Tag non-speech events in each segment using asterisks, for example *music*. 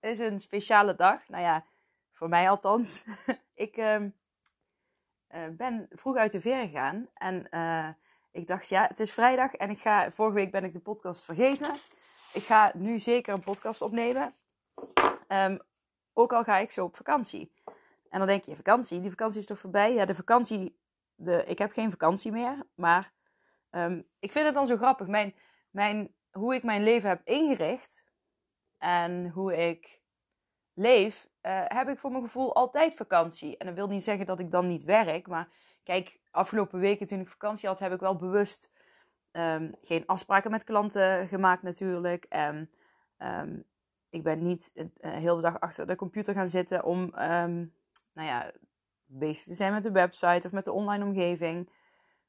is een speciale dag. Nou ja, voor mij althans. *laughs* ik uh, ben vroeg uit de veer gegaan. En uh, ik dacht, ja, het is vrijdag. En ik ga, vorige week ben ik de podcast vergeten. Ik ga nu zeker een podcast opnemen. Um, ook al ga ik zo op vakantie. En dan denk je, vakantie? Die vakantie is toch voorbij? Ja, de vakantie... De, ik heb geen vakantie meer. Maar um, ik vind het dan zo grappig. Mijn, mijn, hoe ik mijn leven heb ingericht en hoe ik leef, uh, heb ik voor mijn gevoel altijd vakantie. En dat wil niet zeggen dat ik dan niet werk. Maar kijk, afgelopen weken toen ik vakantie had, heb ik wel bewust um, geen afspraken met klanten gemaakt natuurlijk. En um, ik ben niet uh, heel de dag achter de computer gaan zitten om um, nou ja, bezig te zijn met de website of met de online omgeving.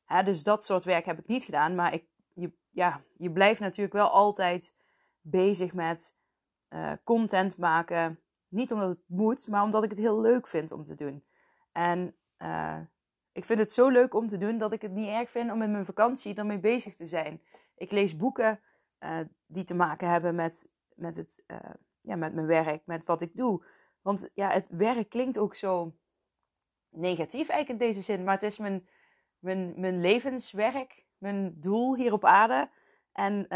Hè, dus dat soort werk heb ik niet gedaan. Maar ik, je, ja, je blijft natuurlijk wel altijd bezig met uh, content maken. Niet omdat het moet, maar omdat ik het heel leuk vind om te doen. En uh, ik vind het zo leuk om te doen dat ik het niet erg vind om in mijn vakantie ermee bezig te zijn. Ik lees boeken uh, die te maken hebben met, met, het, ja, met mijn werk, met wat ik doe. Want ja, het werk klinkt ook zo negatief eigenlijk in deze zin. Maar het is mijn, mijn, mijn levenswerk, mijn doel hier op aarde. En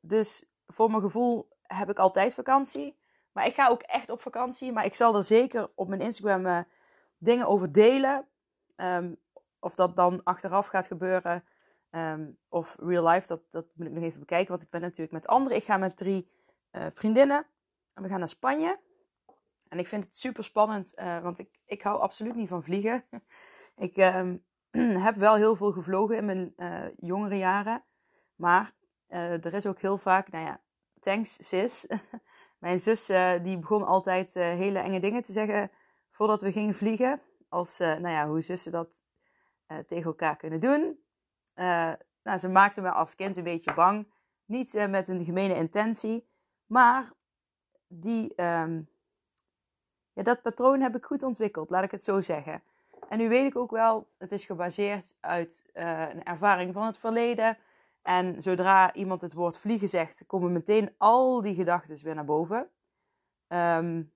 dus voor mijn gevoel heb ik altijd vakantie. Maar ik ga ook echt op vakantie. Maar ik zal er zeker op mijn Instagram uh, dingen over delen. Um, of dat dan achteraf gaat gebeuren. Um, of real life, dat, dat moet ik nog even bekijken. Want ik ben natuurlijk met anderen. Ik ga met drie uh, vriendinnen. En we gaan naar Spanje. En ik vind het super spannend. Uh, want ik, ik hou absoluut niet van vliegen. *laughs* ik um, *clears throat* heb wel heel veel gevlogen in mijn jongere jaren. Maar er is ook heel vaak, nou ja, thanks sis. *laughs* Mijn zus uh, die begon altijd uh, hele enge dingen te zeggen voordat we gingen vliegen. Als, uh, nou ja, hoe zussen dat tegen elkaar kunnen doen. nou, ze maakte me als kind een beetje bang. Niet met een gemene intentie. Maar die, um, ja, dat patroon heb ik goed ontwikkeld, laat ik het zo zeggen. En nu weet ik ook wel, het is gebaseerd uit een ervaring van het verleden. En zodra iemand het woord vliegen zegt, komen meteen al die gedachten weer naar boven. Um,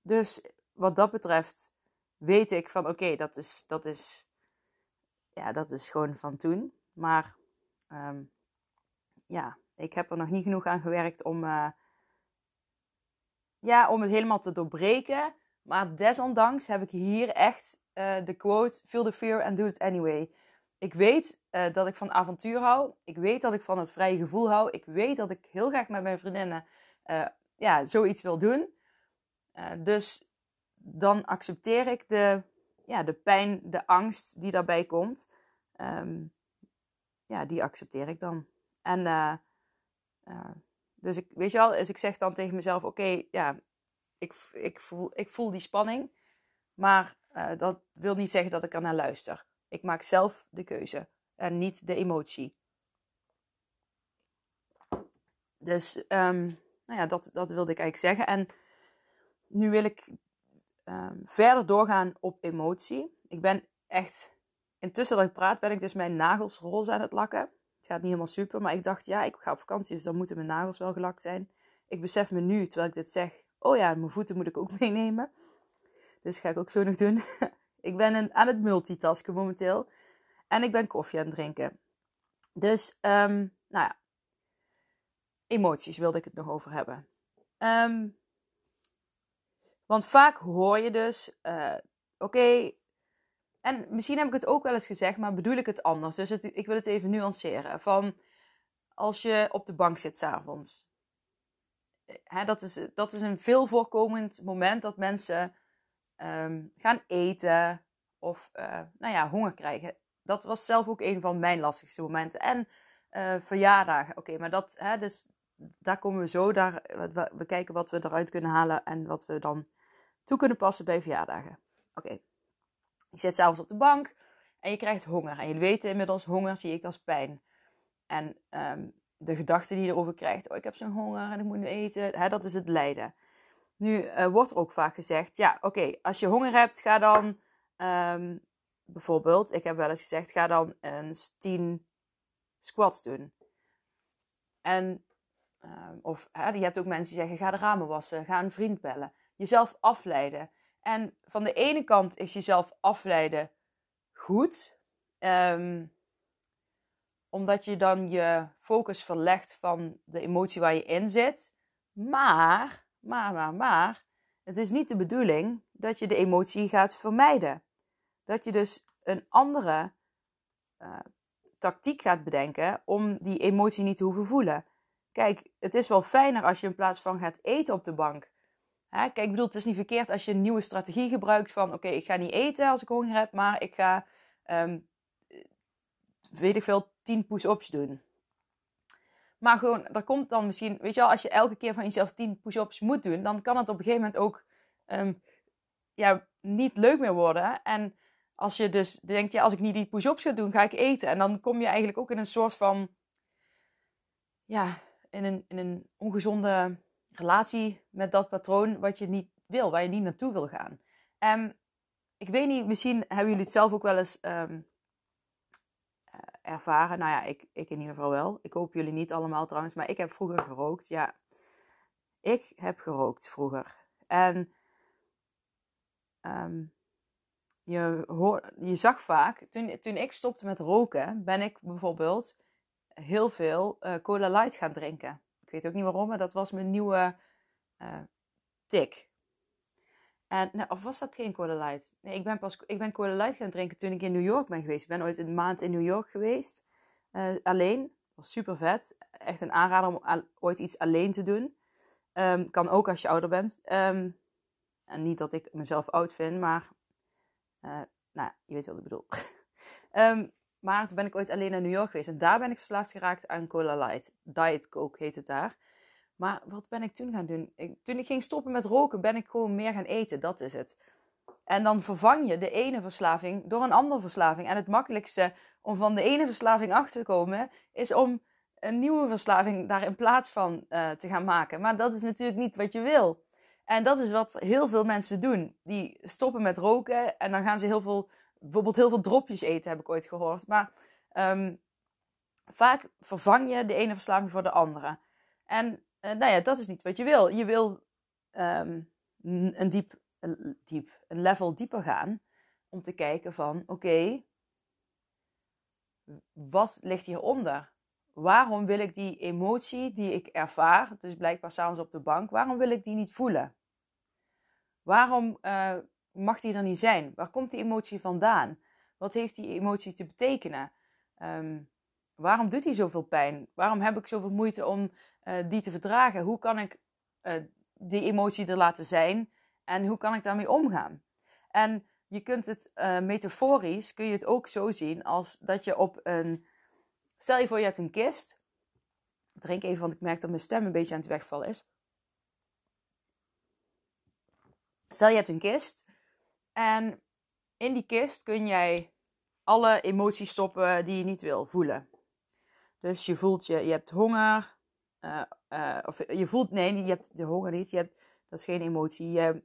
dus wat dat betreft weet ik van oké, dat, is, dat, is, ja, dat is gewoon van toen. Maar um, ja, ik heb er nog niet genoeg aan gewerkt om, uh, ja, om het helemaal te doorbreken. Maar desondanks heb ik hier echt uh, de quote: Feel the fear and do it anyway. Ik weet uh, dat ik van avontuur hou. Ik weet dat ik van het vrije gevoel hou. Ik weet dat ik heel graag met mijn vriendinnen uh, ja, zoiets wil doen. Uh, dus dan accepteer ik de, ja, de pijn, de angst die daarbij komt. Um, ja, die accepteer ik dan. En dus ik, weet je wel, dus ik zeg dan tegen mezelf: Oké, ja, ik, ik, voel, ik voel die spanning. Maar dat wil niet zeggen dat ik er naar luister. Ik maak zelf de keuze en niet de emotie. Dus um, nou ja, dat, dat wilde ik eigenlijk zeggen. En nu wil ik um, verder doorgaan op emotie. Ik ben echt, intussen dat ik praat, ben ik dus mijn nagels roze aan het lakken. Het gaat niet helemaal super, maar ik dacht, ja, ik ga op vakantie, dus dan moeten mijn nagels wel gelakt zijn. Ik besef me nu, terwijl ik dit zeg, oh ja, mijn voeten moet ik ook *laughs* meenemen. Dus ga ik ook zo nog doen. *laughs* Ik ben aan het multitasken momenteel. En ik ben koffie aan het drinken. Dus, um, nou ja. Emoties wilde ik het nog over hebben. Um, want vaak hoor je dus, uh, oké, en misschien heb ik het ook wel eens gezegd, maar bedoel ik het anders. Dus ik wil het even nuanceren. Van als je op de bank zit s'avonds. Hè, dat, is, dat is een veel voorkomend moment dat mensen ehm, gaan eten of uh, nou ja, honger krijgen. Dat was zelf ook een van mijn lastigste momenten. En uh, verjaardagen. Oké, maar dat, hè, dus daar komen we zo. Daar, we, kijken wat we eruit kunnen halen en wat we dan toe kunnen passen bij verjaardagen. Oké, je zit s'avonds op de bank en je krijgt honger. En jullie weten inmiddels, honger zie ik als pijn. En um, de gedachte die je erover krijgt, oh ik heb zo'n honger en ik moet nu eten, hè, dat is het lijden. Nu uh, wordt er ook vaak gezegd, ja oké, als je honger hebt, ga dan um, bijvoorbeeld, ik heb wel eens gezegd, ga dan eens 10 squats doen. En, um, of je hebt ook mensen die zeggen, ga de ramen wassen, ga een vriend bellen. Jezelf afleiden. En van de ene kant is jezelf afleiden goed. Um, omdat je dan je focus verlegt van de emotie waar je in zit. Maar, maar, maar, maar, het is niet de bedoeling dat je de emotie gaat vermijden. Dat je dus een andere uh, tactiek gaat bedenken om die emotie niet te hoeven voelen. Kijk, het is wel fijner als je in plaats van gaat eten op de bank. Hè? Kijk, ik bedoel, het is niet verkeerd als je een nieuwe strategie gebruikt van: oké, ik ga niet eten als ik honger heb, maar ik ga, um, weet ik veel, 10 push-ups doen. Maar gewoon, er komt dan misschien, weet je wel, als je elke keer van jezelf 10 push-ups moet doen, dan kan het op een gegeven moment ook um, ja, niet leuk meer worden. En als je dus denkt, ja, als ik niet die push-ups ga doen, ga ik eten. En dan kom je eigenlijk ook in een soort van, ja, in een, in een ongezonde relatie met dat patroon wat je niet wil, waar je niet naartoe wil gaan. En ik weet niet, misschien hebben jullie het zelf ook wel eens um, ervaren. Nou ja, ik, ik in ieder geval wel. Ik hoop jullie niet allemaal trouwens, maar ik heb vroeger gerookt. Ja, ik heb gerookt vroeger. En um, je, hoor, je zag vaak, toen, toen ik stopte met roken, ben ik bijvoorbeeld heel veel uh, Cola Light gaan drinken. Ik weet ook niet waarom, maar dat was mijn nieuwe uh, tik. En, nou, of was dat geen Cola Light? Nee, ik ben pas ik ben Cola Light gaan drinken toen ik in New York ben geweest. Ik ben ooit een maand in New York geweest. Uh, alleen. Was super vet. Echt een aanrader om ooit iets alleen te doen. Um, kan ook als je ouder bent. Um, en niet dat ik mezelf oud vind, maar uh, nou, je weet wat ik bedoel. um, *laughs* maar toen ben ik ooit alleen naar New York geweest. En daar ben ik verslaafd geraakt aan Cola Light. Diet Coke heet het daar. Maar wat ben ik toen gaan doen? Ik, toen ik ging stoppen met roken, ben ik gewoon meer gaan eten. Dat is het. En dan vervang je de ene verslaving door een andere verslaving. En het makkelijkste om van de ene verslaving achter te komen, is om een nieuwe verslaving daar in plaats van uh, te gaan maken. Maar dat is natuurlijk niet wat je wil. En dat is wat heel veel mensen doen. Die stoppen met roken en dan gaan ze heel veel, bijvoorbeeld heel veel dropjes eten, heb ik ooit gehoord. Maar um, vaak vervang je de ene verslaving voor de andere. En uh, nou ja, dat is niet wat je wil. Je wil um, een, diep, een, diep, een level dieper gaan om te kijken van oké, wat ligt hieronder? Waarom wil ik die emotie die ik ervaar, dus blijkbaar s'avonds op de bank, waarom wil ik die niet voelen? Waarom uh, mag die er niet zijn? Waar komt die emotie vandaan? Wat heeft die emotie te betekenen? Um, waarom doet die zoveel pijn? Waarom heb ik zoveel moeite om uh, die te verdragen? Hoe kan ik uh, die emotie er laten zijn? En hoe kan ik daarmee omgaan? En je kunt het metaforisch, kun je het ook zo zien als dat je op een... Stel je voor, je hebt een kist. Drink even, want ik merk dat mijn stem een beetje aan het wegvallen is. Stel je hebt een kist en in die kist kun jij alle emoties stoppen die je niet wil voelen. Dus je voelt je, je hebt honger, uh, uh, of je voelt, nee, je hebt de honger niet, je hebt, dat is geen emotie. Je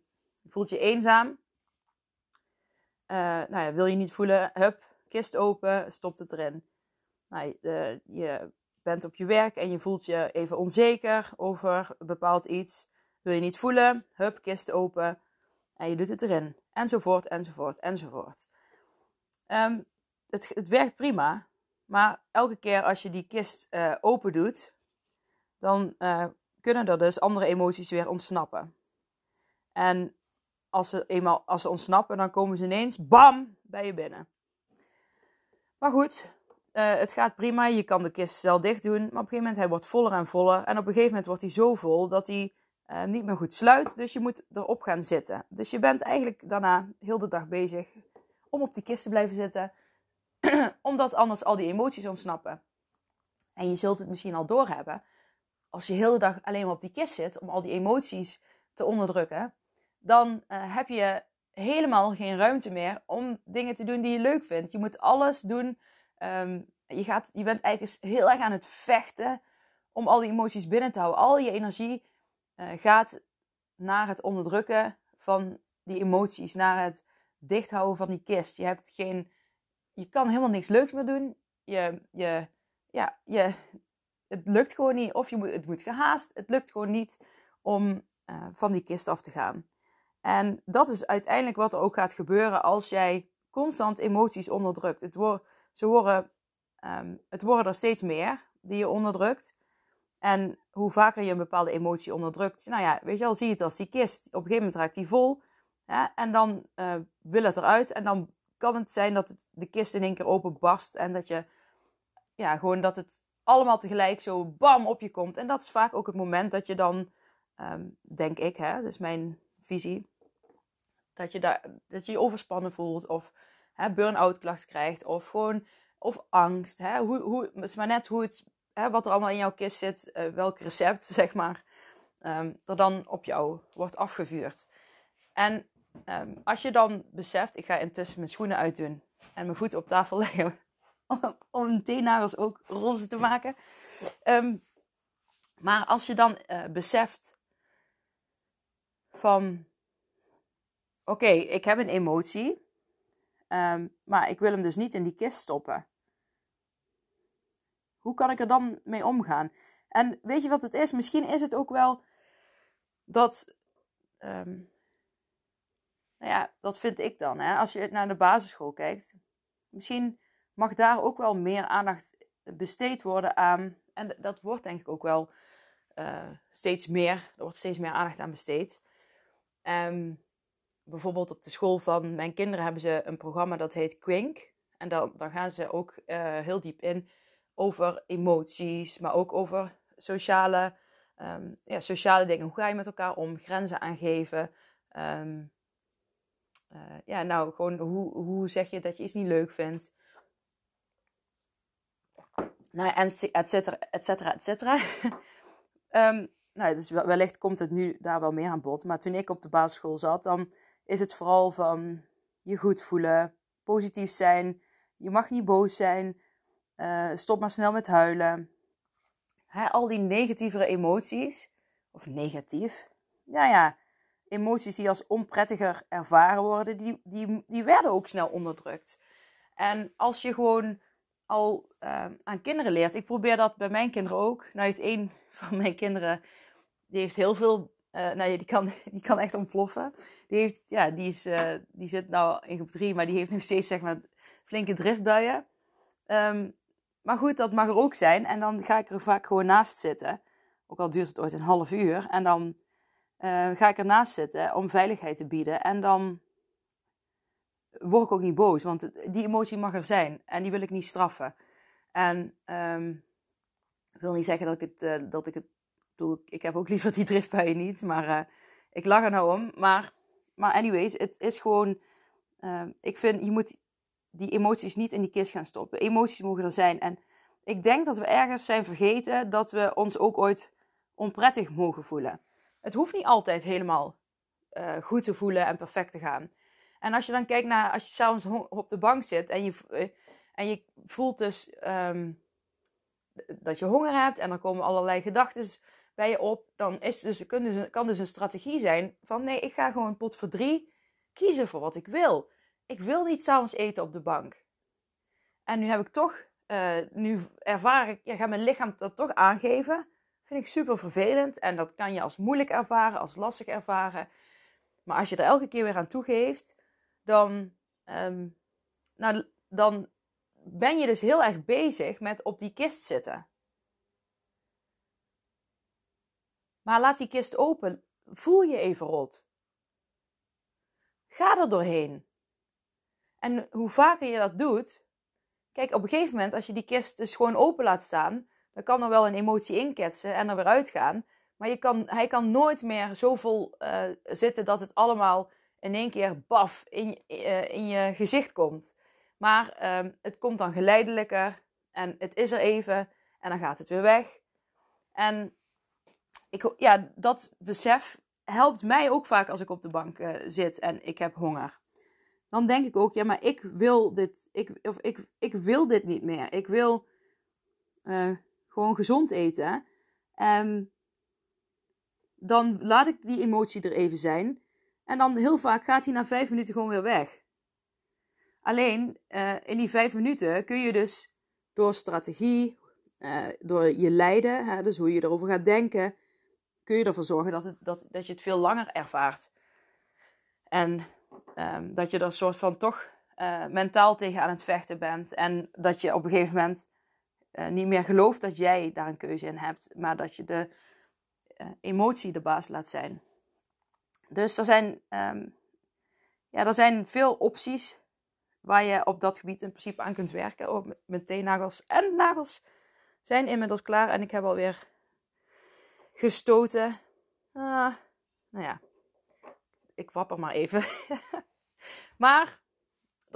voelt je eenzaam. Uh, nou ja, wil je niet voelen, hup, kist open, stopt het erin. Nou, je bent op je werk en je voelt je even onzeker over bepaald iets. Wil je niet voelen, hup, kist open, en je doet het erin. Enzovoort, enzovoort, enzovoort. Um, het, het werkt prima. Maar elke keer als je die kist uh, open doet, dan uh, kunnen er dus andere emoties weer ontsnappen. En als ze eenmaal als ze ontsnappen, dan komen ze ineens, bam, bij je binnen. Maar goed, uh, het gaat prima. Je kan de kist zelf dicht doen. Maar op een gegeven moment hij wordt voller en voller. En op een gegeven moment wordt hij zo vol dat hij niet meer goed sluit. Dus je moet erop gaan zitten. Dus je bent eigenlijk daarna heel de dag bezig om op die kist te blijven zitten. *clears throat* Omdat anders al die emoties ontsnappen. En je zult het misschien al doorhebben. Als je heel de dag alleen maar op die kist zit om al die emoties te onderdrukken, dan uh, heb je helemaal geen ruimte meer om dingen te doen die je leuk vindt. Je moet alles doen. Um, je, gaat, je bent eigenlijk heel erg aan het vechten om al die emoties binnen te houden. Al je energie uh, gaat naar het onderdrukken van die emoties, naar het dichthouden van die kist. Je hebt geen, je kan helemaal niks leuks meer doen. Je, je, ja, je, het lukt gewoon niet. Of je het moet gehaast. Het lukt gewoon niet om uh, van die kist af te gaan. En dat is uiteindelijk wat er ook gaat gebeuren als jij constant emoties onderdrukt. Het, ze worden, um, het worden er steeds meer die je onderdrukt. En hoe vaker je een bepaalde emotie onderdrukt, nou ja, weet je wel, zie je het als die kist. Op een gegeven moment raakt die vol. En dan uh, wil het eruit. En dan kan het zijn dat het, de kist in één keer openbarst. En dat je, ja, gewoon dat het allemaal tegelijk zo bam op je komt. En dat is vaak ook het moment dat je dan, um, denk ik, hè, dat is mijn visie. Dat je, daar, dat je overspannen voelt. Of burn-out klachten krijgt. Of gewoon, of angst. Hè? Hoe, hoe, het is maar net hoe het hè, wat er allemaal in jouw kist zit, uh, welk recept, *laughs* zeg maar, er dan op jou wordt afgevuurd. En um, als je dan beseft, ik ga intussen mijn schoenen uitdoen en mijn voeten op tafel *laughs* leggen, om, mijn teennagels ook roze te maken. Um, maar als je dan uh, beseft van, oké, ik heb een emotie, maar ik wil hem dus niet in die kist stoppen. Hoe kan ik er dan mee omgaan? En weet je wat het is? Misschien is het ook wel dat. Nou ja, dat vind ik dan. Hè? Als je naar de basisschool kijkt. Misschien mag daar ook wel meer aandacht besteed worden aan. En dat wordt denk ik ook wel uh, steeds meer. Er wordt steeds meer aandacht aan besteed. Um, bijvoorbeeld op de school van mijn kinderen hebben ze een programma dat heet Quink. En dan, dan gaan ze ook uh, heel diep in over emoties, maar ook over sociale, um, ja, sociale dingen. Hoe ga je met elkaar om? Grenzen aangeven. Um, uh, ja, nou, gewoon hoe, hoe zeg je dat je iets niet leuk vindt? Nou, en et cetera, et cetera, et cetera. um, *laughs* nou, dus wellicht komt het nu daar wel meer aan bod. Maar toen ik op de basisschool zat, dan is het vooral van je goed voelen, positief zijn. Je mag niet boos zijn. Uh, stop maar snel met huilen. Al die negatievere emoties, of negatief, ja ja, emoties die als onprettiger ervaren worden, die, die, die werden ook snel onderdrukt. En als je gewoon al uh, aan kinderen leert, ik probeer dat bij mijn kinderen ook. Nou heeft één *laughs* van mijn kinderen, die heeft heel veel, uh, nou ja, die kan, *laughs* die kan echt ontploffen. Die, heeft, ja, die, is, uh, die zit nou in groep 3, maar die heeft nog steeds zeg maar flinke driftbuien. Um, maar goed, dat mag er ook zijn. En dan ga ik er vaak gewoon naast zitten. Ook al duurt het ooit een half uur. En dan uh, ga ik ernaast zitten om veiligheid te bieden. En dan word ik ook niet boos. Want die emotie mag er zijn. En die wil ik niet straffen. En um, ik wil niet zeggen dat ik het... Uh, dat ik het ik heb ook liever die driftbuien niet. Maar uh, ik lach er nou om. Maar, maar anyways, het is gewoon... ik vind, je moet die emoties niet in die kist gaan stoppen. Emoties mogen er zijn. En ik denk dat we ergens zijn vergeten dat we ons ook ooit onprettig mogen voelen. Het hoeft niet altijd helemaal uh, goed te voelen en perfect te gaan. En als je dan kijkt naar, als je s'avonds op de bank zit en je, uh, en je voelt dus um, dat je honger hebt en er komen allerlei gedachten bij je op, dan is dus, kan, dus, kan dus een strategie zijn van nee, ik ga gewoon pot voor drie kiezen voor wat ik wil ik wil niet s'avonds eten op de bank. En nu heb ik toch, uh, nu ervaar ik, ja, ga mijn lichaam dat toch aangeven. Vind ik super vervelend. En dat kan je als moeilijk ervaren, als lastig ervaren. Maar als je er elke keer weer aan toegeeft, dan, um, nou, dan ben je dus heel erg bezig met op die kist zitten. Maar laat die kist open. Voel je even rot. Ga er doorheen. En hoe vaker je dat doet, kijk, op een gegeven moment, als je die kist dus gewoon open laat staan, dan kan er wel een emotie inketsen en er weer uitgaan. Maar je kan, hij kan nooit meer zo vol uh, zitten dat het allemaal in één keer baf in, uh, in je gezicht komt. Maar um, het komt dan geleidelijker en het is er even en dan gaat het weer weg. En ik, ja, dat besef helpt mij ook vaak als ik op de bank uh, zit en ik heb honger. Dan denk ik ook, ja, maar ik wil dit, ik, of ik, ik wil dit niet meer. Ik wil gewoon gezond eten. En dan laat ik die emotie er even zijn. En dan heel vaak gaat hij na vijf minuten gewoon weer weg. Alleen uh, in die vijf minuten kun je dus door strategie, uh, door je lijden, hè, dus hoe je erover gaat denken, kun je ervoor zorgen dat, het, dat, dat je het veel langer ervaart. En um, dat je er soort van toch uh, mentaal tegen aan het vechten bent. En dat je op een gegeven moment uh, niet meer gelooft dat jij daar een keuze in hebt, maar dat je de uh, emotie de baas laat zijn. Dus er zijn, um, ja, er zijn veel opties waar je op dat gebied in principe aan kunt werken. Ook teennagels en nagels zijn inmiddels klaar en ik heb alweer gestoten. Uh, nou ja, ik wapper maar even. *laughs* maar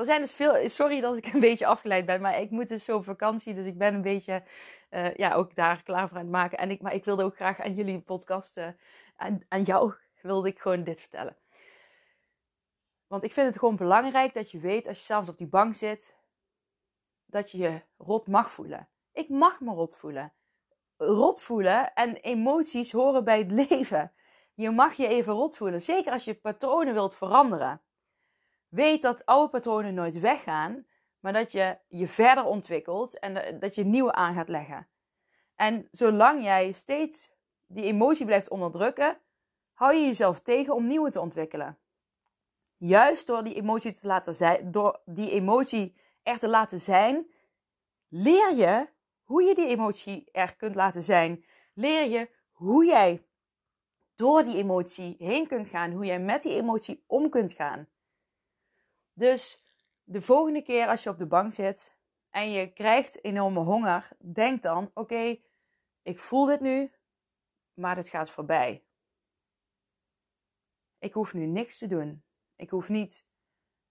er zijn dus veel. Sorry dat ik een beetje afgeleid ben, maar ik moet dus zo op vakantie. Dus ik ben een beetje uh, ja, ook daar klaar voor aan het maken. En ik, maar ik wilde ook graag aan jullie podcasten. Aan, aan jou wilde ik gewoon dit vertellen. Want ik vind het gewoon belangrijk dat je weet als je s'avonds op die bank zit, dat je je rot mag voelen. Ik mag me rot voelen. Rot voelen en emoties horen bij het *laughs* leven. Je mag je even rot voelen. Zeker als je patronen wilt veranderen. Weet dat oude patronen nooit weggaan, maar dat je je verder ontwikkelt en dat je nieuwe aan gaat leggen. En zolang jij steeds die emotie blijft onderdrukken, hou je jezelf tegen om nieuwe te ontwikkelen. Juist door die emotie te laten zijn, door die emotie er te laten zijn, leer je hoe je die emotie er kunt laten zijn. Leer je hoe jij door die emotie heen kunt gaan, hoe jij met die emotie om kunt gaan. Dus de volgende keer als je op de bank zit en je krijgt enorme honger, denk dan: oké, ik voel dit nu, maar dit gaat voorbij. Ik hoef nu niks te doen. Ik hoef niet.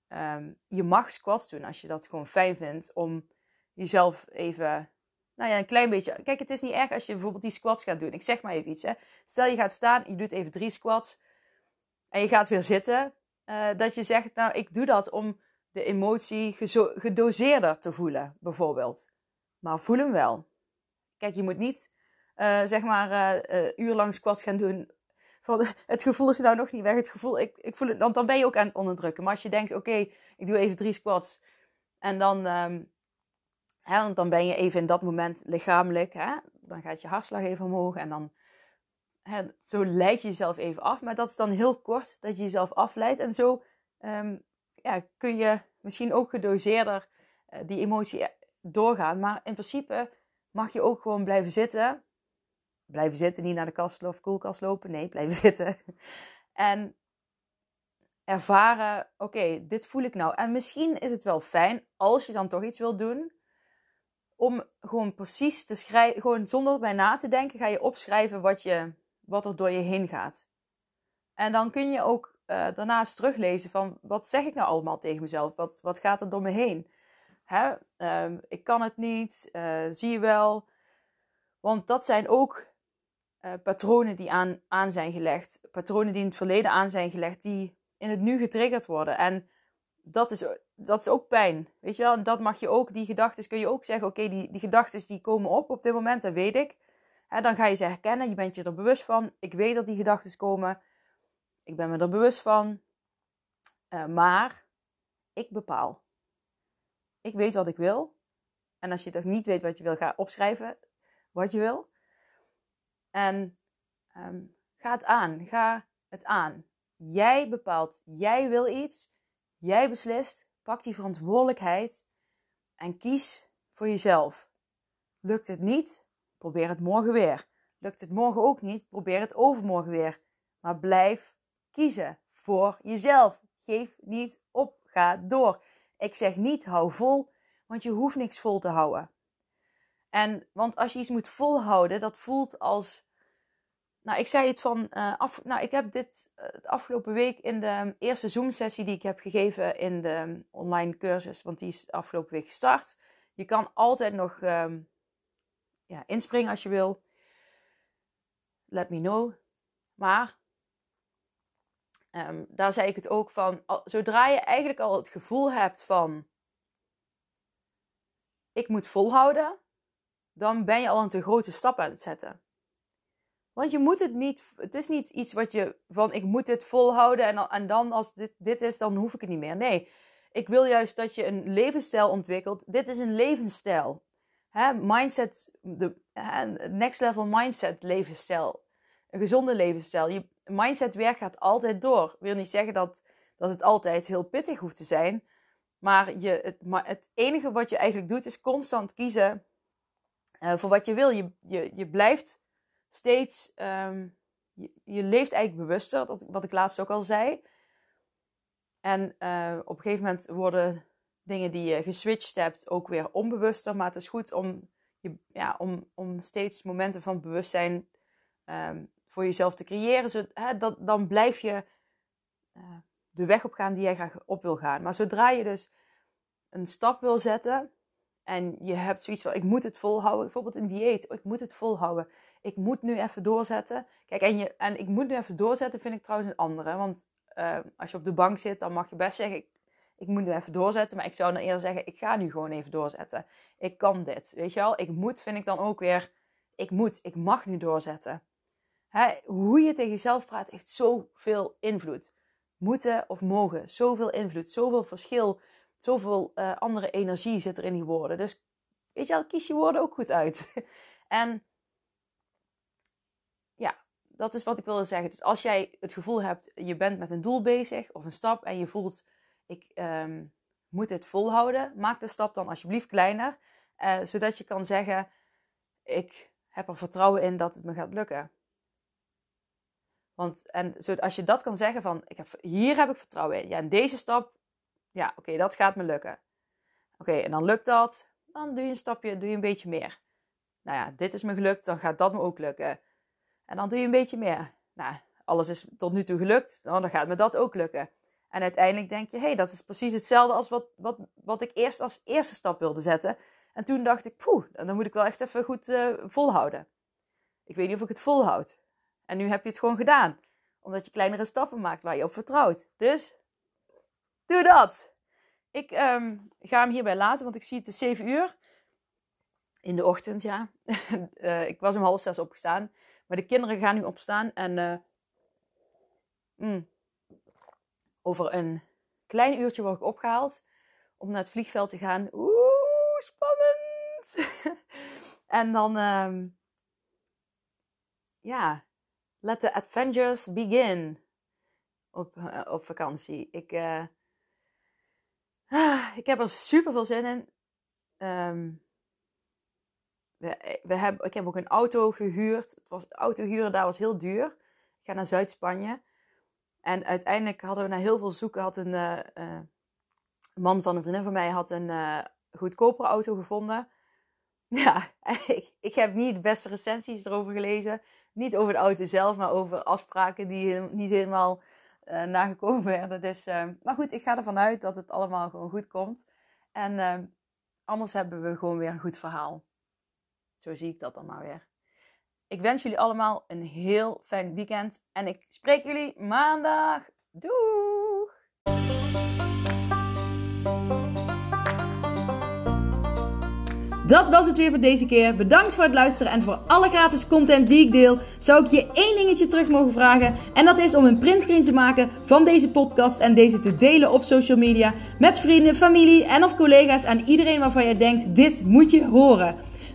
Um, je mag squats doen als je dat gewoon fijn vindt om jezelf even nou ja, een klein beetje. Kijk, het is niet erg als je bijvoorbeeld die squats gaat doen. Ik zeg maar even iets. Hè. Stel je gaat staan, je doet even drie squats en je gaat weer zitten. Uh, dat je zegt, nou, ik doe dat om de emotie gedoseerder te voelen, bijvoorbeeld. Maar voel hem wel. Kijk, je moet niet, uh, zeg maar, uh, uurlang squats gaan doen. Van, *laughs* het gevoel is nou nog niet weg. Het gevoel, ik, ik voel het, want dan ben je ook aan het onderdrukken. Maar als je denkt, oké, ik doe even drie squats. En dan um, Hè, want dan ben je even in dat moment lichamelijk. Hè? Dan gaat je hartslag even omhoog en dan zo leid je jezelf even af. Maar dat is dan heel kort dat je jezelf afleidt. En zo um, ja, kun je misschien ook gedoseerder uh, die emotie doorgaan. Maar in principe mag je ook gewoon blijven zitten. Blijven zitten, niet naar de kast of koelkast lopen. Nee, blijven *laughs* zitten. en ervaren, oké, dit voel ik nou. En misschien is het wel fijn als je dan toch iets wilt doen om gewoon precies te schrijven, gewoon zonder bij na te denken, ga je opschrijven wat, je, wat er door je heen gaat. En dan kun je ook uh, daarnaast teruglezen van wat zeg ik nou allemaal tegen mezelf? Wat, wat gaat er door me heen? Hè? Uh, ik kan het niet, uh, zie je wel. Want dat zijn ook uh, patronen die aan, aan zijn gelegd. Patronen die in het verleden aan zijn gelegd, die in het nu getriggerd worden. En dat is, dat is ook pijn. Weet je wel? En dat mag je ook, die gedachten kun je ook zeggen: oké, die, die gedachten die komen op op dit moment, dat weet ik. Dan ga je ze herkennen, je bent je er bewust van. Ik weet dat die gedachten komen. Ik ben me er bewust van. Uh, maar ik bepaal. Ik weet wat ik wil. En als je toch niet weet wat je wil, ga opschrijven wat je wil. En um, ga het aan. Ga het aan. Jij bepaalt. Jij wil iets. Jij beslist, pak die verantwoordelijkheid en kies voor jezelf. Lukt het niet? Probeer het morgen weer. Lukt het morgen ook niet? Probeer het overmorgen weer. Maar blijf kiezen voor jezelf. Geef niet op. Ga door. Ik zeg niet hou vol, want je hoeft niks vol te houden. En want als je iets moet volhouden, dat voelt als nou, ik zei het van, uh, af, nou, ik heb dit de afgelopen week in de eerste Zoom-sessie die ik heb gegeven in de online cursus, want die is afgelopen week gestart. Je kan altijd nog um, ja, inspringen als je wil. Let me know. Maar um, daar zei ik het ook van, zodra je eigenlijk al het gevoel hebt van, ik moet volhouden, dan ben je al een te grote stap aan het zetten. Want je moet het niet, het is niet iets wat je van ik moet dit volhouden en, en dan als dit, dit is, dan hoef ik het niet meer. Nee, ik wil juist dat je een levensstijl ontwikkelt. Dit is een levensstijl. Hè, mindset, de next level mindset levensstijl. Een gezonde levensstijl. Je mindset werk gaat altijd door. Ik wil niet zeggen dat, dat het altijd heel pittig hoeft te zijn. Maar, je, het, maar het enige wat je eigenlijk doet is constant kiezen uh, voor wat je wil. Je, je, je blijft steeds, um, je, je, leeft eigenlijk bewuster, dat, wat ik laatst ook al zei. En uh, op een gegeven moment worden dingen die je geswitcht hebt ook weer onbewuster. Maar het is goed om, je, ja, om, om steeds momenten van bewustzijn um, voor jezelf te creëren. Hè, dat, dan blijf je uh, de weg op gaan die jij graag op wil gaan. Maar zodra je dus een stap wil zetten en je hebt zoiets van, ik moet het volhouden. Bijvoorbeeld een dieet. Ik moet het volhouden. Ik moet nu even doorzetten. Kijk, en, je, en ik moet nu even doorzetten vind ik trouwens een andere. Want uh, als je op de bank zit, dan mag je best zeggen, ik, moet nu even doorzetten. Maar ik zou dan eerder zeggen, ik ga nu gewoon even doorzetten. Ik kan dit, weet je wel. Ik moet vind ik dan ook weer, ik moet, ik mag nu doorzetten. Hè, hoe je tegen jezelf praat heeft zoveel invloed. Moeten of mogen, zoveel invloed, zoveel verschil zoveel uh, andere energie zit er in die woorden. Dus weet je wel, kies je woorden ook goed uit. *laughs* en ja, dat is wat ik wilde zeggen. Dus als jij het gevoel hebt, je bent met een doel bezig of een stap en je voelt, ik um, moet dit volhouden, maak de stap dan alsjeblieft kleiner. Uh, zodat je kan zeggen, ik heb er vertrouwen in dat het me gaat lukken. Want en als je dat kan zeggen van, ik heb, hier heb ik vertrouwen in. Ja, en deze stap ja, oké, dat gaat me lukken. Oké, en dan lukt dat. Dan doe je een stapje, doe je een beetje meer. Nou ja, dit is me gelukt, dan gaat dat me ook lukken. En dan doe je een beetje meer. Nou, alles is tot nu toe gelukt, nou, dan gaat me dat ook lukken. En uiteindelijk denk je, hé, hey, dat is precies hetzelfde als wat, wat, wat ik eerst als eerste stap wilde zetten. En toen dacht ik, poeh, dan moet ik wel echt even goed uh, volhouden. Ik weet niet of ik het volhoud. En nu heb je het gewoon gedaan. Omdat je kleinere stappen maakt waar je op vertrouwt. Dus Doe dat. Ik um, ga hem hierbij laten, want ik zie het is 7 uur. In de ochtend, ja. uh, *laughs* ik was om half zes opgestaan. Maar de kinderen gaan nu opstaan. En uh, over een klein uurtje word ik opgehaald. Om naar het vliegveld te gaan. Oeh, spannend. *laughs* en dan, um, ja, let the adventures begin. Op, uh, op vakantie. Ik Ah, *sighs* ik heb er super veel zin in. Um, we, we hebben, ik heb ook een auto gehuurd. Het was, auto huren daar was heel duur. Ik ga naar Zuid-Spanje. En uiteindelijk hadden we na heel veel zoeken, had een uh, uh, man van een vriendin van mij had een uh, goedkopere auto gevonden. *laughs* Ja, ik, ik heb niet de beste recensies erover gelezen. Niet over de auto zelf, maar over afspraken die niet helemaal nagekomen werden. Dus, maar goed, ik ga ervan uit dat het allemaal gewoon goed komt. En anders hebben we gewoon weer een goed verhaal. Zo zie ik dat dan maar weer. Ik wens jullie allemaal een heel fijn weekend. En ik spreek jullie maandag. Doeg! Dat was het weer voor deze keer. Bedankt voor het luisteren en voor alle gratis content die ik deel. Zou ik je één dingetje terug mogen vragen? En dat is om een printscreen te maken van deze podcast en deze te delen op social media met vrienden, familie en of collega's en iedereen waarvan jij denkt: dit moet je horen.